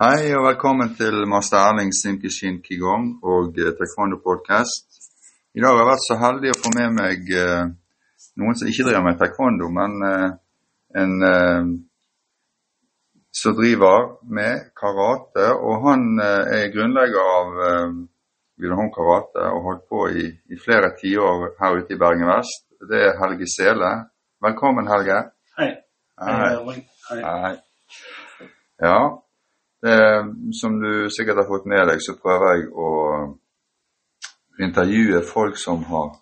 Hei og velkommen til master Erling Simkishin Kigong og eh, Taekwondo Podcast. I dag har jeg vært så heldig å få med meg eh, noen som ikke driver med taekwondo, men eh, en eh, som driver med karate. Og han eh, er grunnlegger av eh, Wilhelm Karate og holdt på i, i flere tiår her ute i Bergen Vest. Det er Helge Sele. Velkommen, Helge. Hei. Hei. Hei. Hei. Hei. Ja, det, som du sikkert har fått med deg, så prøver jeg å intervjue folk som har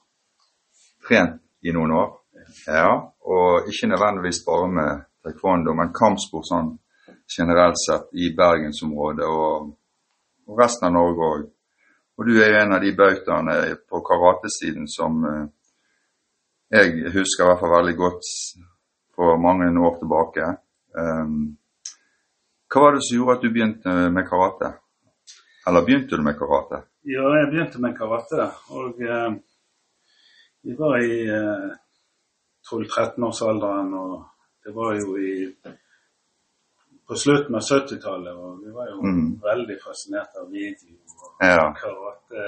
trent i noen år. Ja, og ikke nødvendigvis bare med taekwondo, men kampsport sånn generelt sett i bergensområdet og, og resten av Norge òg. Og du er jo en av de bautaene på karatesiden som eh, jeg husker i hvert fall veldig godt for mange år tilbake. Um, hva var det som gjorde at du begynte med karate? Eller begynte du med karate? Ja, jeg begynte med karate, og eh, vi var i eh, 12-13-årsalderen, og det var jo i på slutten av 70-tallet, og vi var jo mm. veldig fascinert av video og Ja. karate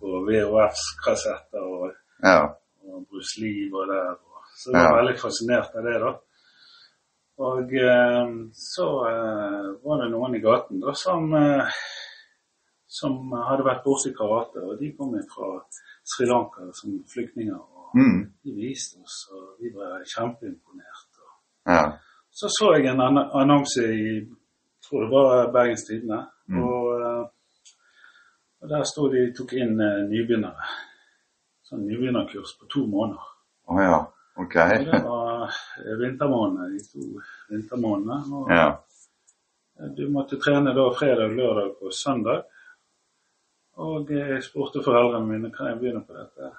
og VHF-kassetter, og, Ja. og Bruce Lee var der. Og, så jeg var Ja. veldig fascinert av det, da. Og eh, så eh, var det noen i gaten da som, eh, som hadde vært borti karate, og de kom fra Sri Lanka som flyktninger. og Mm. De viste oss, og vi ble kjempeimponert. Og Ja. så så jeg en annonse i tror det var Bergens Tidende, Mm. og, og der sto de tok inn nybegynnere. Sånn nybegynnerkurs på to måneder. Å ja. Ok. Og det var vintermånedene, de to vintermånedene. Ja. Du måtte trene da fredag, lørdag og søndag. Og jeg spurte foreldrene mine kan jeg begynne på dette.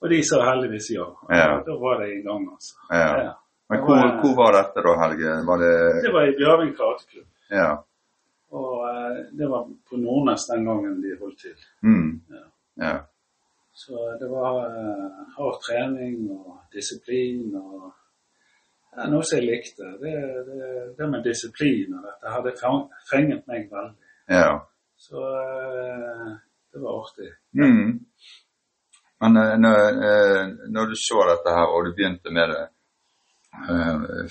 Og de sa heldigvis ja. Ja. Da var det i gang, altså. Ja. Men hvor, hvor var dette da, Helge? Var det Det var i Bjørving karateklubb. Ja. Og eh, det var på Nordnes den gangen de holdt til. Mm. Ja. Så det var eh, hard trening og disiplin og ja, Noe som jeg likte. Det, det, det med disiplin og dette hadde fenget meg veldig. Ja. Så eh, det var artig. Mm. Men eh, når, når du så dette her, og du begynte med det,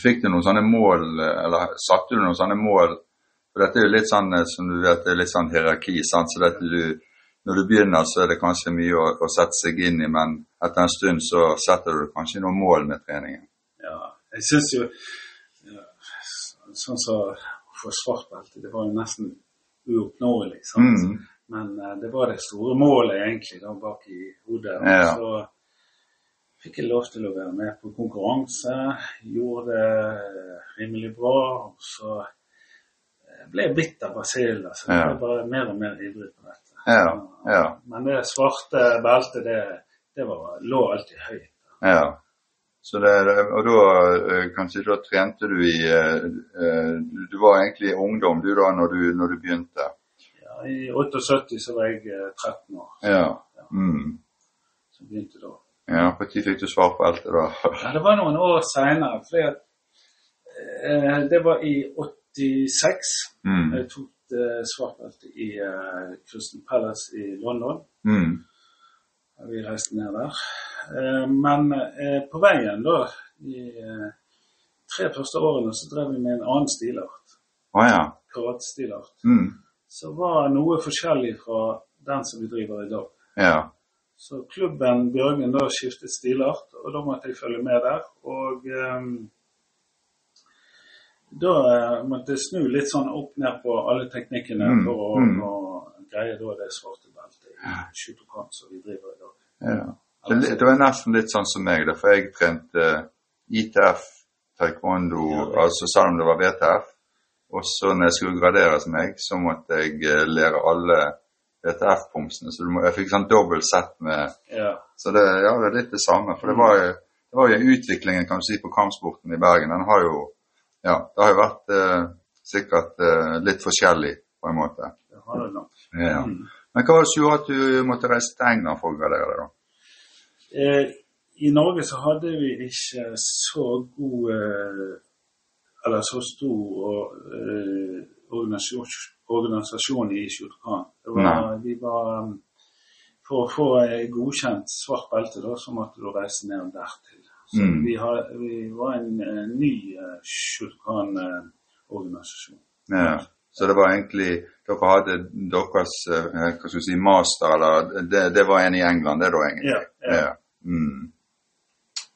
fikk du noen sånne mål, eller satte du noen sånne mål? For dette er jo litt sånn, som du vet, det er litt sånn hierarki, sant? så dette du, når du begynner så er det kanskje mye å, å sette seg inn i, men etter en stund så setter du kanskje noen mål med treningen. Ja, jeg syns jo Sånn som å få svart belte, det var jo nesten uoppnåelig. sant? Mm. Men eh, det var det store målet egentlig da bak i hodet. Og Ja. Så fikk jeg lov til å være med på konkurranse. Gjorde det rimelig bra. Og så eh, ble jeg bitt av basillen. Så jeg Ja. ble bare mer og mer ivrig på dette. Ja, ja. Men det svarte beltet, det, det var, lå alltid høyt. Ja. Så det, og da eh, kanskje da trente du i eh, eh, Du var egentlig ungdom du da når du, når du begynte? Ja, I 78 så var jeg eh, 13 år. Ja. Mm. Så begynte da. Ja, Når fikk du svar på alt det da? Ja, det var noen år seinere. Eh, det var i 86. Mm. Jeg tok svart belte i uh, Crystal Palace i London. Mm. Vi reiste ned der. Uh, men uh, på veien da, i eh, tre første årene, så drev vi med en annen stilart. Oh, ja. Karatestilart. Mm. Som var noe forskjellig fra den som vi driver i dag. Ja. Så klubben Bjørgen da skiftet stilart, og da måtte jeg følge med der. Og eh, da eh, måtte jeg snu litt sånn opp ned på alle teknikkene Mm, for å, mm. å greie da det svarte beltet i Shutokan som vi driver i dag. ja. Det, det var nesten litt sånn som meg, da, for jeg trente ITF, taekwondo, Ja. altså selv om det var VTF. Og så når jeg skulle graderes meg, så måtte jeg eh, lære alle VTF-pomsene. Så må, jeg fikk sånn dobbelt sett med Ja, Så det, ja, det er litt det samme. For det var jo, det var jo utviklingen kan du si, på kampsporten i Bergen. Den har jo ja, det har jo vært eh, sikkert eh, litt forskjellig på en måte. det har det nok. Ja. Mm. Men hva var det som gjorde at du måtte reise til England for å gradere da? Eh, I Norge så hadde vi ikke så god eh, Eller så stor eh, organisasjon, organisasjon i Shotokan. Vi var um, For å få godkjent svart belte, da, så måtte du reise ned dertil. Så Mm. vi, har, vi var en en ny uh, Shotokan-organisasjon. Ja. Så det var egentlig Dere hadde deres eh, hva skal vi si, master, eller det, det var en i England, det da, egentlig? Ja, ja. Ja. Mm.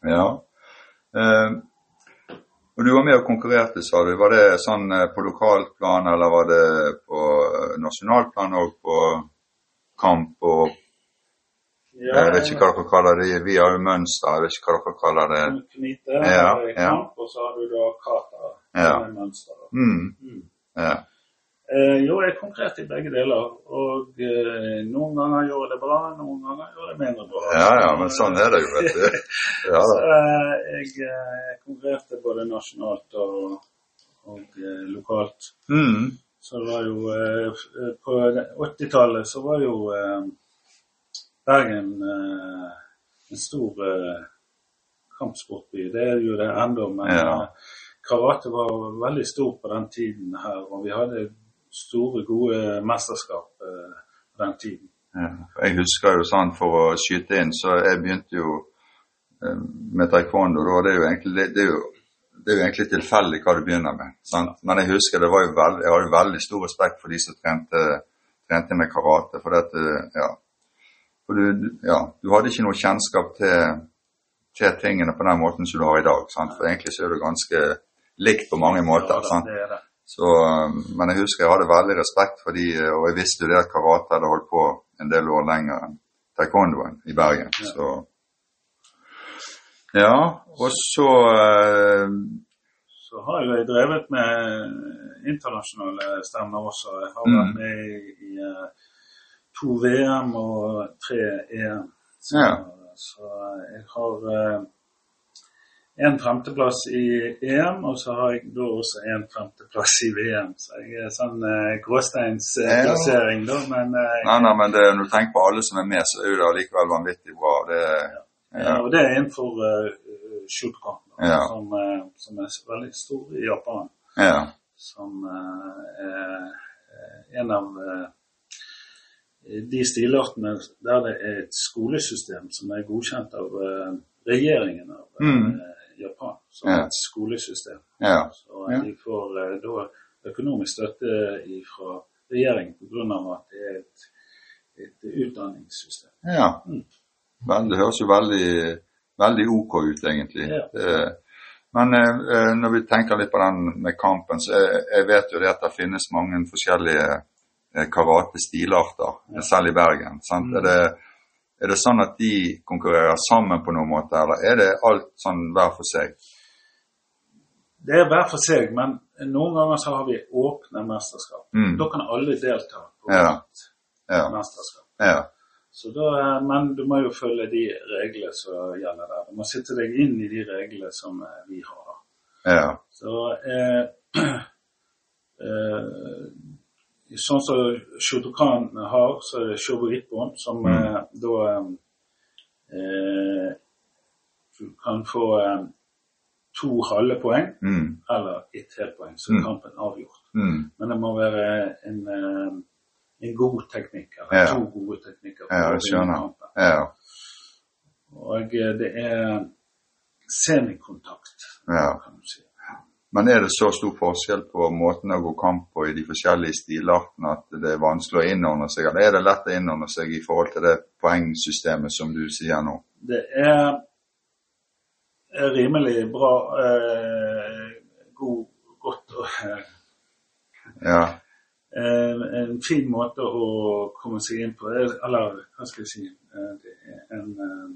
ja. Uh, og du var med og konkurrerte, sa du. Var det sånn eh, på lokalt plan, eller var det på eh, nasjonalt plan òg, på kamp og Jeg vet ikke hva dere kaller det. Vi har jo mønster, jeg vet ikke hva dere kaller det. Knite, Ja, kamp, ja. og så har du da kata, Ja. er mønster. da. Mm. Mm. Ja. Eh, jo, jeg er konkret i begge deler. Og eh, noen ganger gjør det bra, noen ganger gjør det mindre bra. ja ja, men sånn er det jo, vet du. Ja Så eh, jeg eh, konkurrerte både nasjonalt og, og eh, lokalt. Mm. Så det var jo eh, eh, På 80-tallet så var jo eh, Bergen eh, en stor eh, kampsportby. Det er jo det ennå, men Ja. eh, karate var veldig stor på den tiden her. Og vi hadde store, gode mesterskap på den tiden. Ja, jeg husker jo sånn for å skyte inn, så jeg begynte jo med taekwondo. Da, det, er jo egentlig, det, det, er jo, det er jo egentlig tilfeldig hva du begynner med. Sant? Men jeg husker det var jo veld, jeg hadde veldig stor respekt for de som trente, trente med karate. For, dette, ja. For du, du- ja, du hadde ikke noe kjennskap til, til tingene på den måten som du har i dag. Sant? For egentlig så er det ganske likt på mange måter. Ja, sant? det det. Så, um, men jeg husker jeg hadde veldig respekt for de, og jeg visste jo det at karate hadde holdt på en del år lenger enn taekwondoen i Bergen. Ja. Så Ja, og så uh, Så har jo jeg drevet med internasjonale stemmer også. Jeg har Mm. vært med i, i eh, to VM og tre EM. Så, Ja. så jeg har eh, en femteplass i EM, og så har jeg da også en femteplass i VM. Så jeg er sånn eh, Ja. gråsteinsplassering, da, men eh, Nei, nei, men det, når du tenker på alle som er med, så er det allikevel vanvittig bra. Det, Ja, ja. og det er innenfor uh, Shootcon, Ja. som, uh, som er veldig stor i Japan. ja. Som uh, er eh, en av eh, de stilartene der det er et skolesystem som er godkjent av eh, regjeringen av eh, Mm. Japan. Som Ja. et skolesystem. ja. Så Ja. de får eh, da økonomisk støtte fra regjeringen pga. at det er et, et utdanningssystem. ja. Mm. Vel, det høres jo veldig, veldig OK ut, egentlig. Ja. Det, men eh, eh, når vi tenker litt på den med kampen, så jeg, jeg vet jo det at det finnes mange forskjellige eh, karate-stilarter, Ja. selv i Bergen. Sant? Mm. Er, det, er det sånn at de konkurrerer sammen på noen måte, eller er det alt sånn hver for seg? Det er hver for seg, men noen ganger så har vi åpne mesterskap. Mm. Da kan alle delta på Ja. Ja. mesterskap. ja. Så da, eh, men du må jo følge de reglene som gjelder der. Du må sitte deg inn i de reglene som eh, vi har. ja. Så eh, eh, Sånn som Shotokan har, så er det Shobo som Mm. eh, da eh, kan få eh, to halve poeng Mm. eller ett helt poeng, så er Mm. kampen avgjort. Mm. Men det må være en, eh, en god teknikk, eller Ja. to gode teknikker. Ja, det skjønner. jeg. Ja. Og eh, det er semikontakt, ja. kan du si. Men er det så stor forskjell på måten å gå kamp på i de forskjellige stilartene at det er vanskelig å innordne seg, eller er det lett å innordne seg i forhold til det poengsystemet som du sier nå? Det er, rimelig bra, eh, god, godt og eh, Ja. en, en fin måte å komme seg inn på. Eh, Eller hva skal jeg si eh, Det er en eh,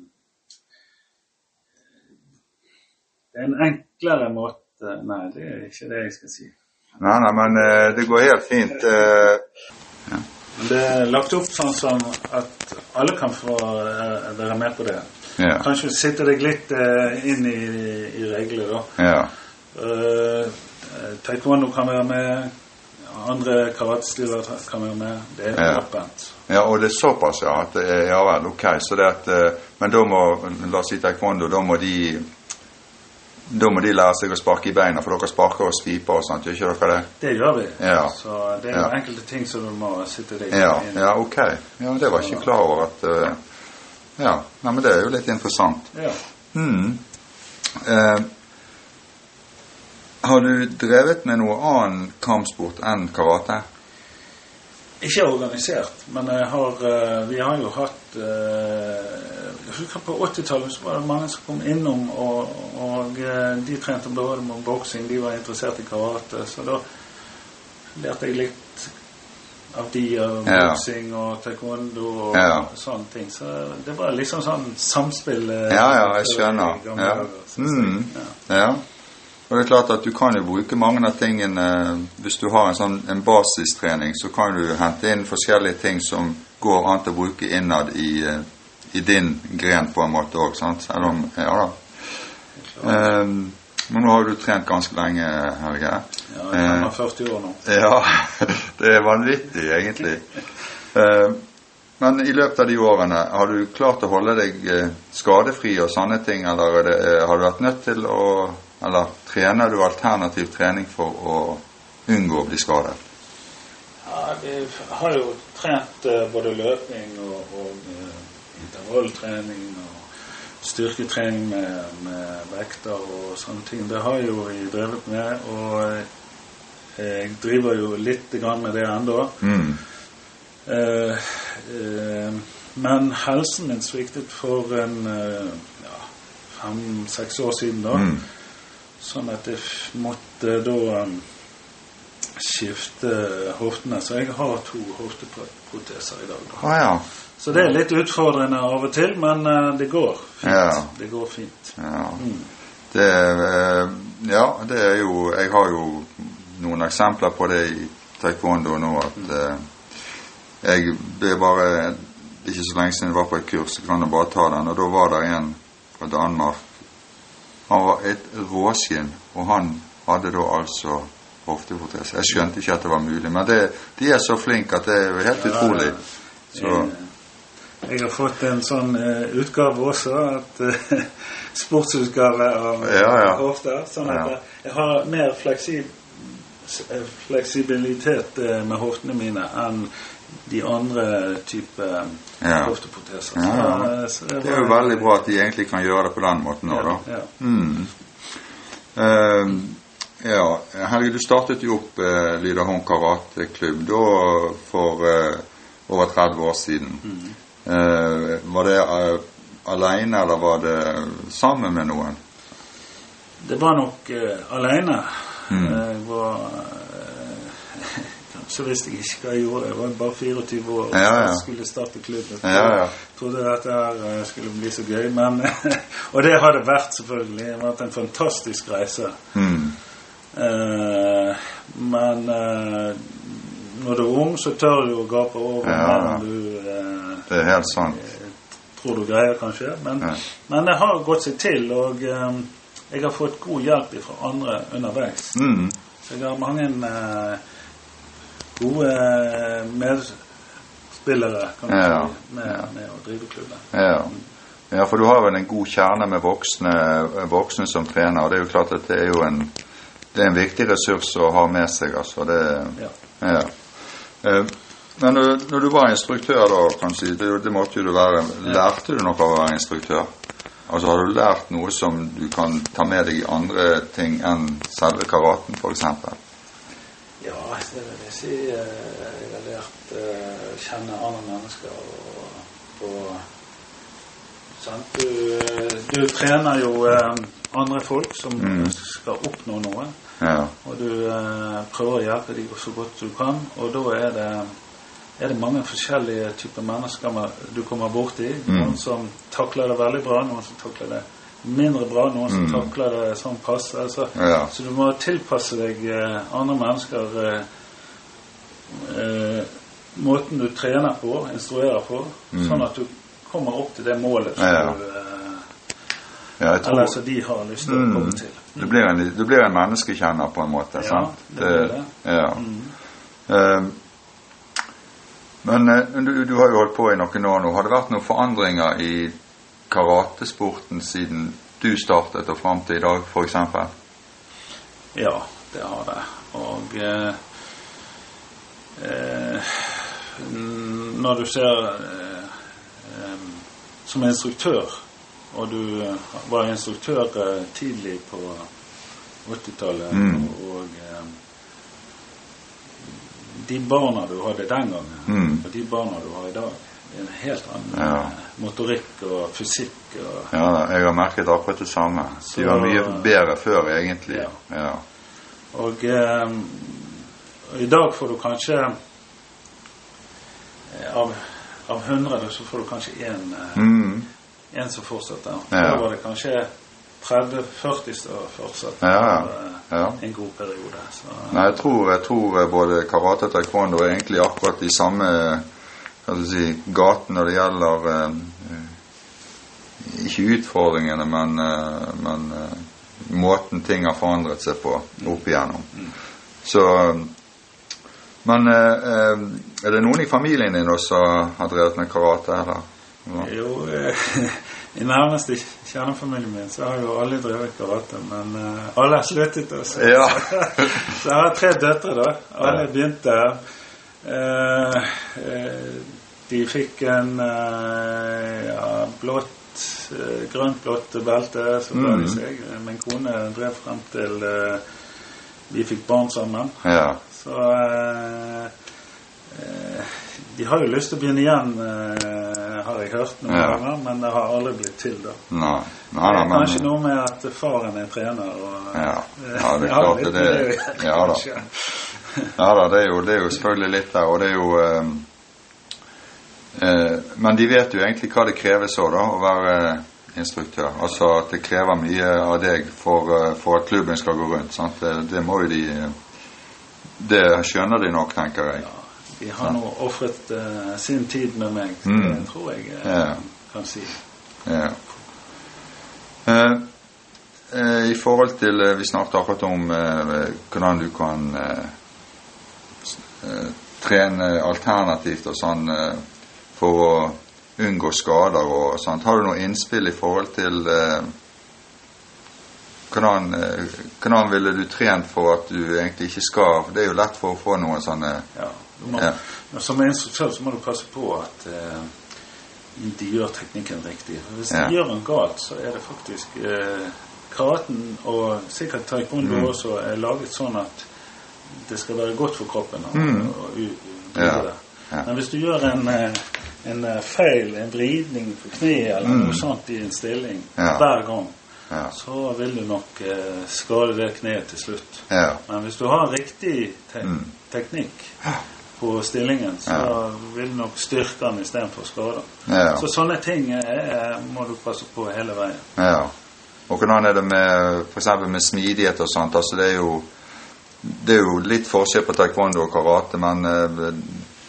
en enklere måte Nei, det er ikke det jeg skal si. Nei, nei, men eh, det går helt fint. eh, Men det er lagt opp sånn som at alle kan få eh, være med på det. ja. Kanskje sitte deg litt inn i, i reglene, da. Ja. Uh, taekwondo kan være med. Andre karatestiler kan være med. Det er Ja. åpent. ja, og det er såpass, ja. At det er, ja vel, ok. Så det at, men da må, la oss si taekwondo, da må de da må de lære seg å sparke i beina, for dere sparker og sviper og sånt, gjør ikke dere det? Det gjør vi. Ja. Så det er Ja. enkelte ting som du må sitte deg Ja, inn i. ja, ok. Ja, det var ikke klar over at uh, Ja, nei, men det er jo litt interessant. Ja. Mm. Eh, har du drevet med noe annen kampsport enn karate? Ikke organisert, men jeg har, eh, vi har jo hatt eh, Jeg husker På 80-tallet var det mange som kom innom, og, og eh, de trente både med boksing, de var interessert i karate. Så da lærte jeg litt av de av Ja. boksing og taekwondo og Ja. sånne ting. Så det var liksom sånn samspill. Ja, ja, jeg skjønner. gamle Ja. synes. Mm. Ja. Ja. Og det er klart at du kan jo bruke mange av tingene Hvis du har en sånn en basistrening, så kan du hente inn forskjellige ting som går an til å bruke innad i, eh, i din gren på en måte òg? Selv om Ja da. Ehm, men nå har du trent ganske lenge, Helge. Ja, jeg er 40 år nå. Ja, det er vanvittig, egentlig. Eh, Men i løpet av de årene, har du klart å holde deg eh, skadefri og sånne ting, eller er eh, har du vært nødt til å Eller trener du alternativ trening for å unngå å bli skadet? Ja, vi har jo trent eh, både løping og, og eh, intervalltrening og styrketrening med, med vekter og sånne ting. Det har jo jeg drevet med, og eh, jeg driver jo litt med det ennå. Mm. Eh, eh, men helsen min sviktet for en ja, fem-seks år siden da. Mm. Sånn at jeg måtte da um, skifte hoftene. Så jeg har to hofteproteser i dag. Da. Å ja. Så det er litt utfordrende av og til, men eh, det går fint. Ja. Det går fint. ja. Mm. Det, eh, ja, det er jo Jeg har jo noen eksempler på det i taekwondo nå, at eh, jeg ble bare ikke så lenge siden jeg var på et kurs, jeg kan jo bare ta den, og da var det en fra Danmark. Han var et råskinn, og han hadde da altså hofteprotese. Jeg skjønte ikke at det var mulig, men det, de er så flinke at det er jo helt utrolig. Så Eh, Jeg har fått en sånn uh, utgave også, at, uh, sportsutgave av Ja, ja. hofta. Sånn at Ja. jeg- har mer fleksib eh, fleksibilitet eh, med hoftene mine enn de andre type eh, Ja. hofteproteser. Ja, ja. Så, eh, så det er jo veldig bra at de egentlig kan gjøre det på den måten nå, da. Mm. Uh, ja, Helge, du startet jo opp eh, Lyderholm karateklubb da for uh, over 30 år siden. Mm. Uh, var det alene, eller var det sammen med noen? Det var nok uh, aleine. Mm. Jeg var Så visste jeg ikke hva jeg gjorde. Jeg var bare 24 år og Ja, ja. skulle starte klubben. Ja, ja. trodde dette her eh, skulle bli så gøy. Men, og det har det vært, selvfølgelig. Det har vært en fantastisk reise. Mm. Eh, men eh, når du er ung, så tør du å gape over Ja, du eh, Det er helt sant. tror du greier, kanskje. Men, men det har gått seg til, og eh, jeg har fått god hjelp fra andre underveis. Mm. Så jeg har mange eh, gode eh, medspillere kan Ja, si, med, med å drive klubben. Ja. ja, for du har vel en god kjerne med voksne, voksne som trener, og det er jo klart at det er jo en, det er en viktig ressurs å ha med seg, altså. Det, Ja. ja. Eh, Men når, du var instruktør, da, kan si, det, det måtte jo du være Lærte du noe av å være instruktør? Altså Har du lært noe som du kan ta med deg i andre ting enn selve karaten, f.eks.? Det vil jeg si. eh, Jeg har lært eh, å kjenne andre mennesker og, på sant? Du, eh, du trener jo eh, andre folk som Mm. skal oppnå noe. Ja. Og du eh, prøver å hjelpe dem så godt du kan. Og da er det, er det mange forskjellige typer mennesker du kommer borti. Mm. Noen som takler det veldig bra, noen som takler det mindre bra, noen som Mm. takler det sånn passe. Altså, Ja. Så du må tilpasse deg eh, andre mennesker eh, eh, måten du trener på, instruerer på, Mm. sånn at du kommer opp til det målet som Ja, ja. du eh, ja tror Eller som de har lyst til å Mm. komme til. du blir, en, du blir en menneskekjenner, på en måte. Ja, sant? det blir det. Ja. Mm. Eh, Men eh, du, du har jo holdt på i noen år nå. Har det vært noen forandringer i karatesporten siden du startet og fram til i dag, f.eks.? Ja, det har det. Og eh, eh, når du ser eh, som instruktør, og du eh, var instruktør eh, tidlig på 80-tallet, Mm. og eh, de barna du hadde den gangen, Mm. og de barna du har i dag, det er en helt annen Ja. eh, motorikk og fysikk og Ja, jeg har merket akkurat det samme. De var mye bedre før, egentlig. Ja. Ja. Og eh, i dag får du kanskje eh, av, av 100 så får du kanskje én Mm. en som fortsetter. Ja. Da var det kanskje 30-40 som fortsatte Ja, ja. eh, ja. en god periode. Så, Nei, jeg tror, jeg tror eh, både karate og taekwondo er egentlig akkurat de samme si, gaten når det gjelder eh, eh, Ikke utfordringene, men, eh, men eh, måten ting har forandret seg på opp igjennom. Så Men eh, eh, er det noen i familien din også som har drevet med karate, eller? Ja. Jo, eh, i nærmeste kjernefamilien min så har jo alle drevet karate, men alle har sluttet også. Ja. så jeg har tre døtre, da. Alle begynte. Eh, eh, de fikk en ja, blått, grønt-blått belte, så ga de Mhm. seg. Min kone drev frem til vi fikk barn sammen. ja. Så eh, eh, De har jo lyst til å begynne igjen, eh, har jeg hørt noen Ja. ganger, men det har aldri blitt til, da. Nei. Det Nei, nei, er kanskje noe med at faren er trener og Ja, eh, ja det er klart litt det. med Ja da. Ja da, det er jo, det er jo selvfølgelig litt der, og det er jo eh, eh, Men de vet jo egentlig hva det kreves òg, da, å være eh, instruktør. Altså at det krever mye av deg for, eh, for at klubben skal gå rundt. Sant? Det, det må jo de Det skjønner de nok, tenker jeg. Ja, de har nå ofret uh, sin tid med meg, Mm. det tror jeg uh, Ja. kan si. Ja. Uh, eh, I forhold til eh, Vi snakket akkurat om eh, hvordan du kan eh, eh, trene alternativt og sånn eh, for å unngå skader og sånt. Har du noe innspill i forhold til eh, hvordan, eh, hvordan ville du trent for at du egentlig ikke skal Det er jo lett for å få noen sånne Ja, må, Ja. Som instruktør så må du passe på at eh, de gjør teknikken riktig. Hvis Ja. de gjør den galt, så er det faktisk eh, Karaten og sikkert taekwondo Mm. også er laget sånn at det skal være godt for kroppen å Mm. og, og, Ja. Men hvis du gjør en, eh, en eh, feil, en vridning på kneet eller Mm. noe sånt i en stilling hver gang, Ja. så vil du nok eh, skade det kneet til slutt. ja. Men hvis du har riktig te Mm. teknikk på stillingen, så Ja. vil du nok styrke den istedenfor skade. ja. Så sånne ting eh, må du passe på hele veien. Ja. Og hvordan er det med f.eks. med smidighet og sånt? Altså det er jo det er jo litt forskjell på taekwondo og karate, men eh,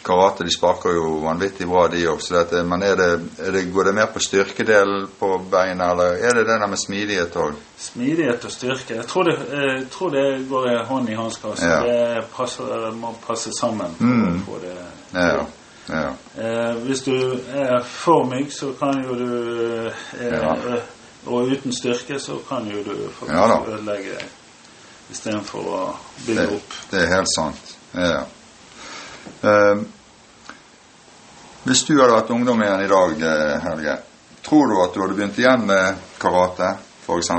karate de sparker jo vanvittig bra, de òg. Men er det, er det, går det mer på styrkedelen på beina, eller er det det der med smidighet òg? Smidighet og styrke. Jeg tror det, eh, jeg tror det går hånd i hansker. Så Ja. det passer, må passe sammen Mm. For det Ja. ja. Eh, hvis du er for myk, så kan jo du eh, eh, Og uten styrke så kan jo du faktisk ødelegge deg istedenfor å bygge Det, opp. det er helt sant. Ja. Eh, hvis du hadde vært ungdom igjen i dag, eh, Helge, tror du at du hadde begynt igjen med karate, f.eks.?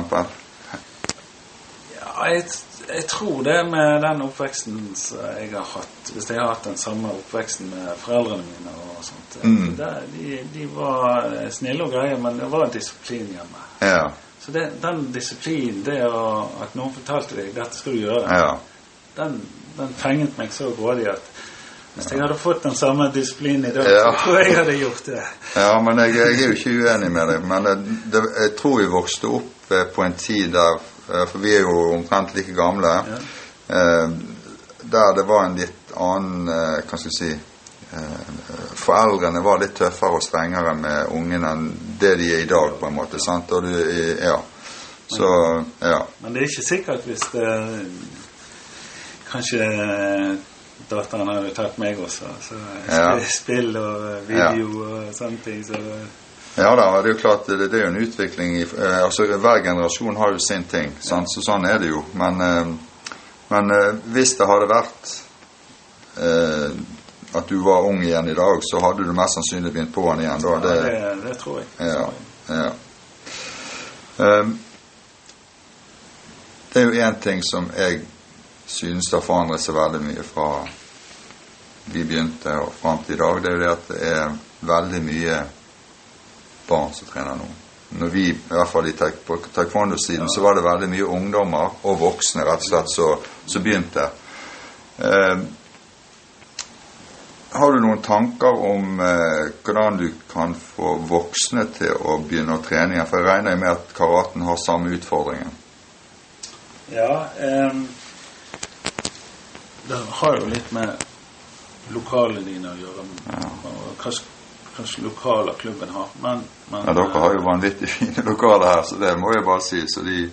Ja, jeg, jeg tror det med den oppveksten som jeg har hatt Hvis jeg har hatt den samme oppveksten med foreldrene mine og sånt Mm. det, de, de var eh, snille og greie, men det var en disiplin hjemme. Ja. Så det, den disiplinen, det å, at noen fortalte deg 'dette skal du gjøre', ja. den, den fenget meg så grådig at hvis jeg hadde fått den samme disiplinen i dag, Ja. så tror jeg jeg hadde gjort det. Ja, men jeg, jeg er jo ikke uenig med deg. Men det, det, jeg tror vi vokste opp eh, på en tid der eh, For vi er jo omtrent like gamle. Ja. eh, Der det var en litt annen eh, Hva skal jeg si eh, Foreldrene var litt tøffere og strengere med ungene enn det de er i dag, på en måte. sant? Og du, ja. Så ja. Men det er ikke sikkert hvis det Kanskje datteren jo tatt meg også. Så Ja. spill og video og sånne ting. Så Ja da, det er jo klart det, det er jo en utvikling i eh, altså Hver generasjon har jo sin ting, sant? så sånn er det jo. Men, eh, men eh, hvis det hadde vært eh, at du var ung igjen i dag, så hadde du mest sannsynlig begynt på den igjen da. Det, ja, det, det tror jeg. Ja, ja. Um, det er jo én ting som jeg synes det har forandret seg veldig mye fra vi begynte og fram til i dag. Det er jo det at det er veldig mye barn som trener nå. Når vi, i hvert fall på taekwondo-siden, så var det veldig mye ungdommer og voksne rett og slett som begynte. Eh, har du noen tanker om eh, hvordan du kan få voksne til å begynne å trene igjen? For jeg regner med at karaten har samme utfordringen. Ja, eh, det har jo litt med lokalene dine å gjøre. Ja. Hva slags lokaler klubben har. Men, men ja, dere har jo vanvittig fine lokaler her, så det må jeg bare si. Så de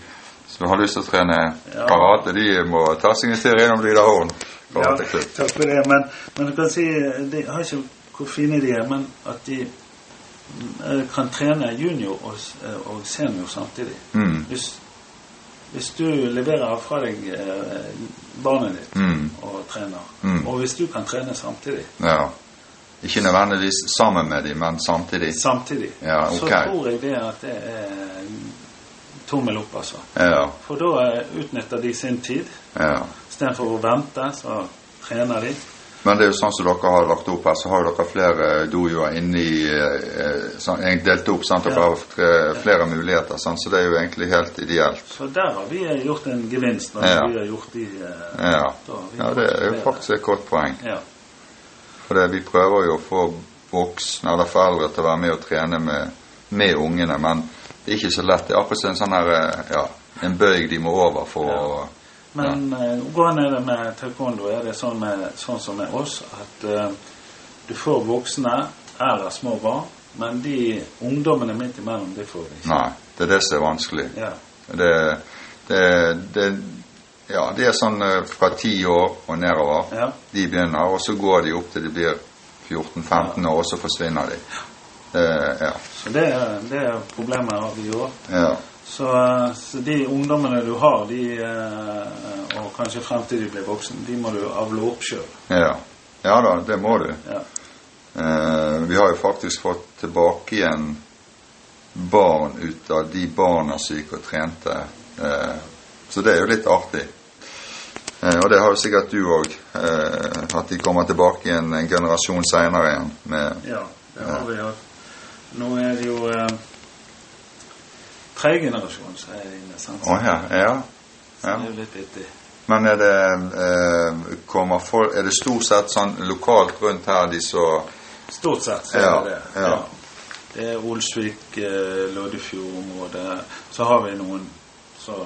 som har lyst til å trene ja. karate, de må ta seg en tur innom Lyderhorn. Ja, takk for det. Men, men du kan si de har ikke hvor fine de er, men at de eh, kan trene junior og, eh, og senior samtidig. Mm. Hvis, hvis, du leverer fra deg eh, barnet ditt mm. og trener, mm. og hvis du kan trene samtidig ja. Ikke nødvendigvis sammen med dem, men samtidig. Samtidig. Ja, okay. Så tror jeg det at det er tommel opp, altså. Ja. For da utnytter de sin tid. Ja. Istedenfor å vente, så trener de. Men det er jo sånn som dere har lagt opp her, så har dere flere dojoer inni eh, sånn, delt opp. sant? Dere ja. har flere muligheter, sant? så det er jo egentlig helt ideelt. Så der har vi gjort en gevinst når ja. vi har gjort de eh, Ja, ja det er jo faktisk et godt poeng. Ja. For det, vi prøver jo å få voksne eller foreldre til å være med og trene med, med ungene, men det er ikke så lett. Det er akkurat en sånn her, ja, en bøyg de må over for å Men ja. uh, går ned med taekwondo? Er det sånn, med, sånn som med oss at uh, du får voksne eller små barn, men de ungdommene midt imellom, de får du ikke? Nei, det er det som er vanskelig. Ja. Det, det, det, ja, det er sånn uh, fra ti år og nedover. Ja. De begynner, og så går de opp til de blir 14-15 år, og så forsvinner de. Uh, ja. Så det, det er problemet vi òg. Ja. Så, så, de ungdommene du har, de, uh, og kanskje frem til de blir voksen, de må du avle opp sjøl. Ja. ja da, det må du. Ja. vi har jo faktisk fått tilbake igjen barn ut av de barna syke og trente. så det er jo litt artig. Eh, og det har jo sikkert du òg, eh, at de kommer tilbake igjen en generasjon seinere igjen. Med, ja, det har vi hatt. Nå er det jo generasjon som er inne. Å ja, ja. ja. det er jo litt vittig. Men er det, eh, for, er det stort sett sånn lokalt rundt her de så Stort sett så ja, er det det. Ja. Det er Olsvik, eh, Loddefjord-området. Så har vi noen så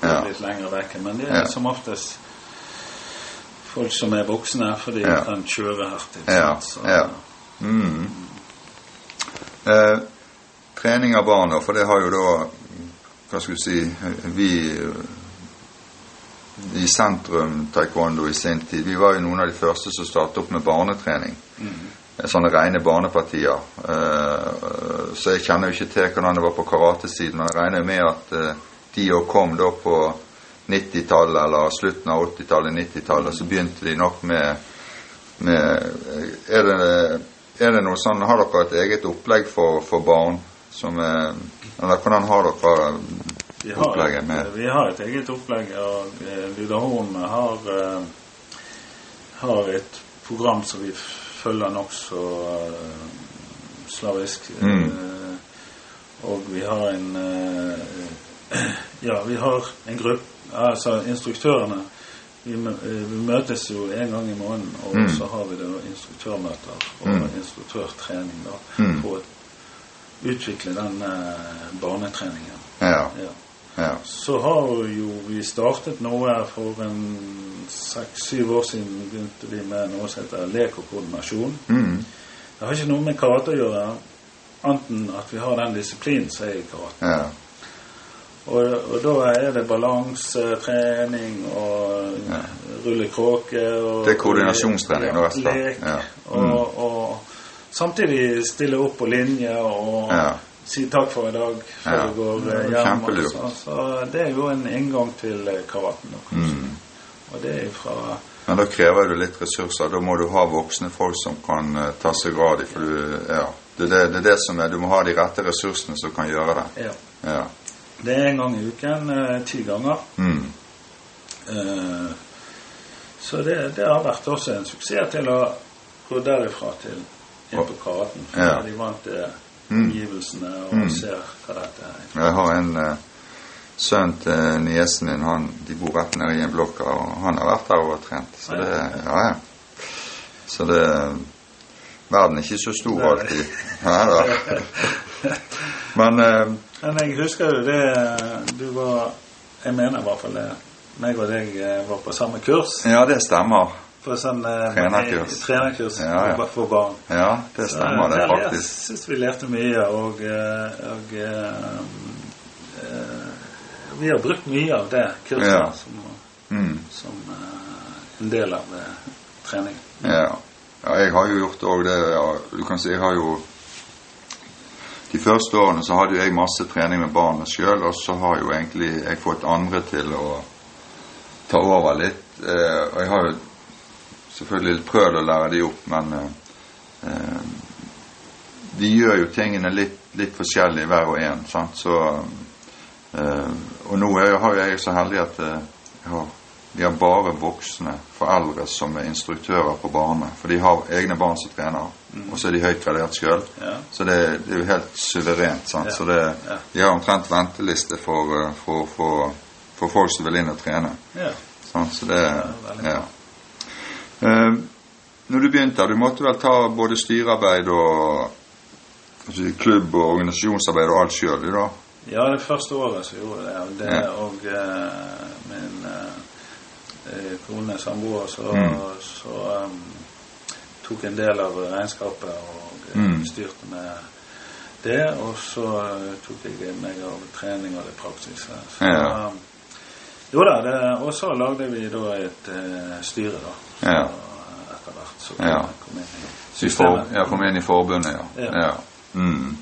ja. litt lenger vekk. Men det er som oftest folk som er voksne, fordi de Ja. kan kjøre her til. Ja? Så, ja. Mm. Eh, trening av barna, for det har jo da Hva skal vi si Vi i Sentrum Taekwondo i sin tid, vi var jo noen av de første som startet opp med barnetrening. Mm. Sånne rene barnepartier. Eh, så jeg kjenner jo ikke til hvordan det var på karatesiden, men jeg regner med at eh, de òg kom da på 90-tallet, eller slutten av 80-tallet, 90-tallet, så begynte de nok med, med er, det, er det noe sånn Har dere et eget opplegg for, for barn? Som er, eller hvordan har dere vi har, opplegget med Vi har et eget opplegg, og eh, Lyderhorn har, eh, har et program som vi følger nokså eh, slavisk. Mm. Eh, og vi har en eh, Ja, vi har en gruppe Altså instruktørene vi, eh, vi møtes jo en gang i måneden, og Mm. så har vi da instruktørmøter og Mm. instruktørtrening da, Mm. for å utvikle den eh, barnetreningen. Ja. Ja. ja. Så har jo vi startet noe for en seks-syv år siden. begynte vi med noe som heter lek og koordinasjon. Mm. Det har ikke noe med karate å gjøre, annet enn at vi har den disiplinen som er i karate. ja. Og, og da er det balansetrening og Ja. rulle kråke og Det er koordinasjonstrening, ja, rett og slett. Lek. Mm. Og, og samtidig stille opp på linje og Ja. si takk for i dag før Ja, du går eh, hjem. kjempelurt. Så, så det er jo en inngang til eh, karaten. Mm. Og det er fra Men da krever du litt ressurser. Da må du ha voksne folk som kan eh, ta seg av dem. For du, ja, det, det, det er det som er Du må ha de rette ressursene som kan gjøre det. Ja. Ja. Det er en gang i uken. ti ganger. Mm. Eh, så det, det har vært også en suksess til å gå derifra til inn på karaten. Ja. de vant til Mm. omgivelsene og Mm. ser hva dette er. Jeg har en eh, sønn til niesen min. Han, de bor rett nede i en blokk, og han har vært der og trent. Så det, ja, ja. Så det Verden er ikke så stor alltid. Nei da. Men eh, Men jeg husker jo det Du var Jeg mener i hvert fall det. meg og deg eh, var på samme kurs. ja, det stemmer. På sånn eh, Trenerkurs. trenerkurs Ja, ja. for- barn. Ja, det stemmer det Så, eh, Jeg faktisk. syns vi lærte mye, og, eh, og eh, eh, vi har brukt mye av det kurset Ja. som, Mm. som eh, en del av eh, treningen. Ja. ja, jeg har jo gjort òg det. Ja, du kan si jeg har jo De første årene så hadde jeg masse trening med barna sjøl, og så har jo egentlig jeg fått andre til å ta over litt. Eh, og jeg har jo selvfølgelig prøvd å lære de opp, men eh, eh, de gjør jo tingene litt, litt forskjellig hver og en. Sant? Så, eh, og nå er, har jeg så heldig at eh, jeg vi har bare voksne foreldre som er instruktører på barnet. For de har egne barn som trener, og så er de høyt gradert sjøl. Ja. Så det, det er jo helt suverent. Sant? Ja. Så det, Ja. de har omtrent venteliste for, eh, for, for, for folk som vil inn og trene. Ja. Sant? Så det, ja. Eh, når du begynte, du måtte vel ta både styrearbeid og altså, klubb- og organisasjonsarbeid og alt sjøl, du da? Ja, det første året så gjorde jeg det. Det, Ja. og eh, min eh, eh, kone, samboer, så, Mm. så um, tok en del av regnskapet og Mm. styrte med det. Og så tok jeg meg av trening og det praktiske. Så, Ja. Jo da, og så lagde vi da et uh, styre, da. Så, Ja. Etter hvert så Ja. kom inn i systemet. ja, kom inn i forbundet, ja. Ja. ja. Mm.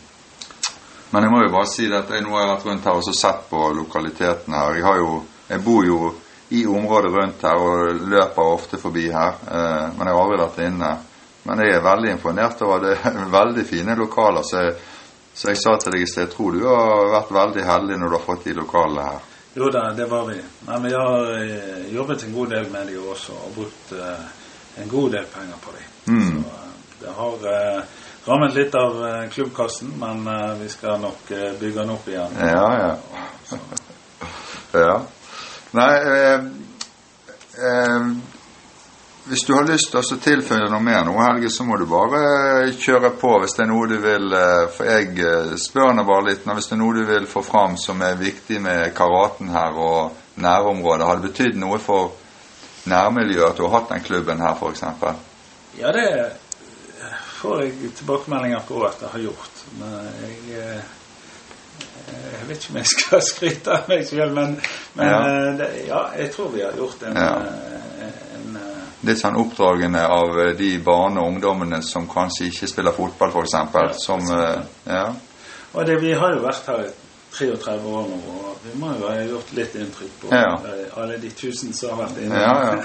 Men jeg må jo bare si at jeg nå har vært rundt her og sett på lokaliteten her. Jeg, har jo, jeg bor jo i området rundt her og løper ofte forbi her. Eh, men jeg har aldri vært inne. Men jeg er veldig imponert over det. veldig fine lokaler. Så jeg, så jeg sa til deg i sted, jeg tror du har vært veldig heldig når du har fått de lokalene her. Jo da, det var vi. Men vi har eh, jobbet en god del med de også, og brukt uh, en god del penger på de. Mm. Så eh, det har uh, rammet litt av uh, klubbkassen, men vi skal nok bygge den opp igjen. Ja, ja. Ja. Nei eh, eh, Hvis du har lyst til å tilføye noe mer nå, Helge, så må du bare kjøre på hvis det er noe du vil eh, For jeg eh, spør nå bare litt hvis det er noe du vil få fram som er viktig med karaten her og nærområdet. Har det betydd noe for nærmiljøet at du har hatt den klubben her, f.eks.? ja, det får jeg tilbakemeldinger på at jeg har gjort. Men jeg eh, jeg vet ikke om jeg skal skryte av meg selv, men, men Ja. det, ja, jeg tror vi har gjort en, Ja. Litt sånn oppdragende av eh, de barne og ungdommene som kanskje ikke spiller fotball, f.eks. Ja, Som eh, Ja. Og det, vi har jo vært her i 33 år nå, og vi må jo ha gjort litt inntrykk på Ja. alle de tusen som har vært inne. Ja,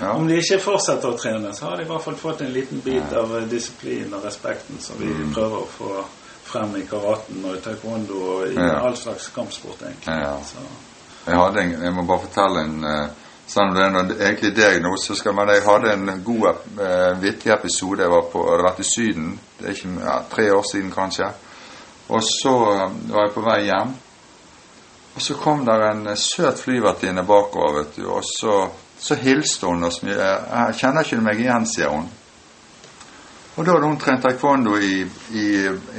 ja. Om de ikke fortsetter å trene, så har de i hvert fall fått en liten bit av eh, disiplin og respekten som vi Mm. prøver å få frem i karaten og i taekwondo og i all slags kampsport, egentlig. Ja. Så, Jeg en, jeg må bare fortelle en Selv om det er noe, egentlig diagnose, så skal man Jeg hadde en god, eh, vittig episode. Jeg var på, hadde vært i Syden. Det er ikke ja, tre år siden, kanskje. Og så eh, var jeg på vei hjem. Og så kom der en eh, søt flyvertinne bakover, vet du. Og så, så hilste hun oss mye. Jeg kjenner ikke meg igjen, sier hun. Og da hadde hun trent taekwondo i, i,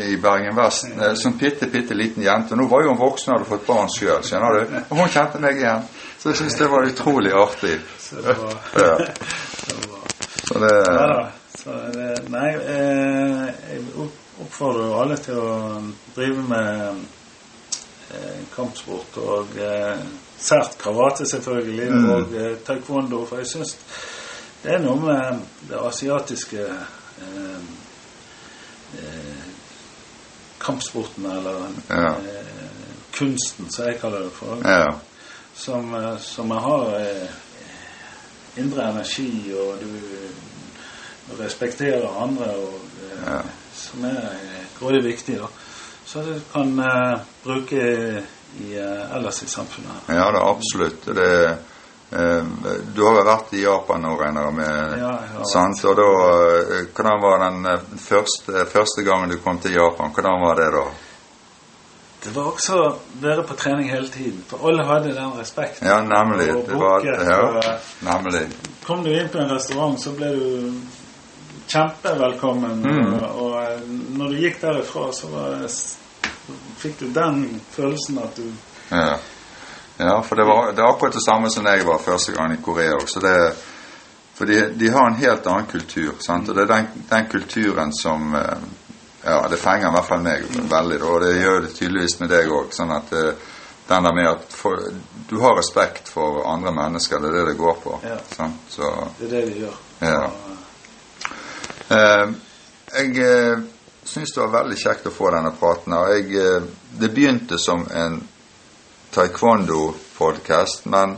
i Bergen Vest eh, som bitte, bitte liten jente. Nå var jo hun voksen og hadde fått barn sjøl, skjønner du. Og hun kjente meg igjen. Så jeg syns det var utrolig artig. så det var, Ja. Så det Ja da. Så det, nei, eh, jeg oppfordrer jo alle til å drive med eh, kampsport og sært karate, selvfølgelig, Mm. og taekwondo. For jeg syns det er noe med det asiatiske kampsporten, eller Ja. eh, kunsten, som jeg kaller det for. Ja. Som, som jeg har eh, indre energi, og du respekterer andre, og eh, Ja. som er eh, grådig viktig. da. Så du kan eh, bruke i, eh, ellers i samfunnet. Ja det er absolutt. Det, eh, du har jo vært i Japan nå, regner jeg med? Ja, jeg sant? Og da, eh, hvordan var den eh, første, første gangen du kom til Japan? Hvordan var det da? Det var også å være på trening hele tiden, for alle hadde den respekten. Ja, nemlig. Og Det var, ja, nemlig. Kom du inn på en restaurant, så ble du kjempevelkommen. Mm. Og, og eh, når du gikk derifra, så var, fikk du den følelsen at du Ja, ja for det, var, det er akkurat det samme som jeg var første gang i Korea Så Det, for de, de har en helt annen kultur, sant? og det er den, den kulturen som eh, Ja, det fenger i hvert fall meg veldig, og det gjør det tydeligvis med deg òg. Sånn at det den der med at for, du har respekt for andre mennesker, det er det det går på. Ja. Sant? Så Det er det vi gjør. Ja. Eh, jeg eh, syns det var veldig kjekt å få denne praten. og Jeg, eh, det begynte som en taekwondo-podkast, men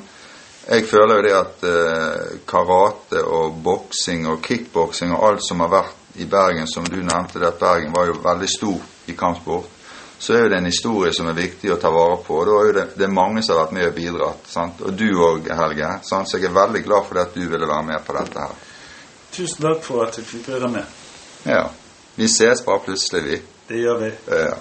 jeg føler jo det at eh, karate og boksing og kickboksing og alt som har vært i Bergen, som du nevnte, det at Bergen var jo veldig stor i kampsport, så er jo det en historie som er viktig å ta vare på. da er jo det, det er mange som har vært med og bidratt. Sant? Og du òg, Helge. Sant? Så jeg er veldig glad for det at du ville være med på dette her. Tusen takk for at du fikk være med. Ja. Vi ses bare plutselig, vi. Det gjør vi. Ja.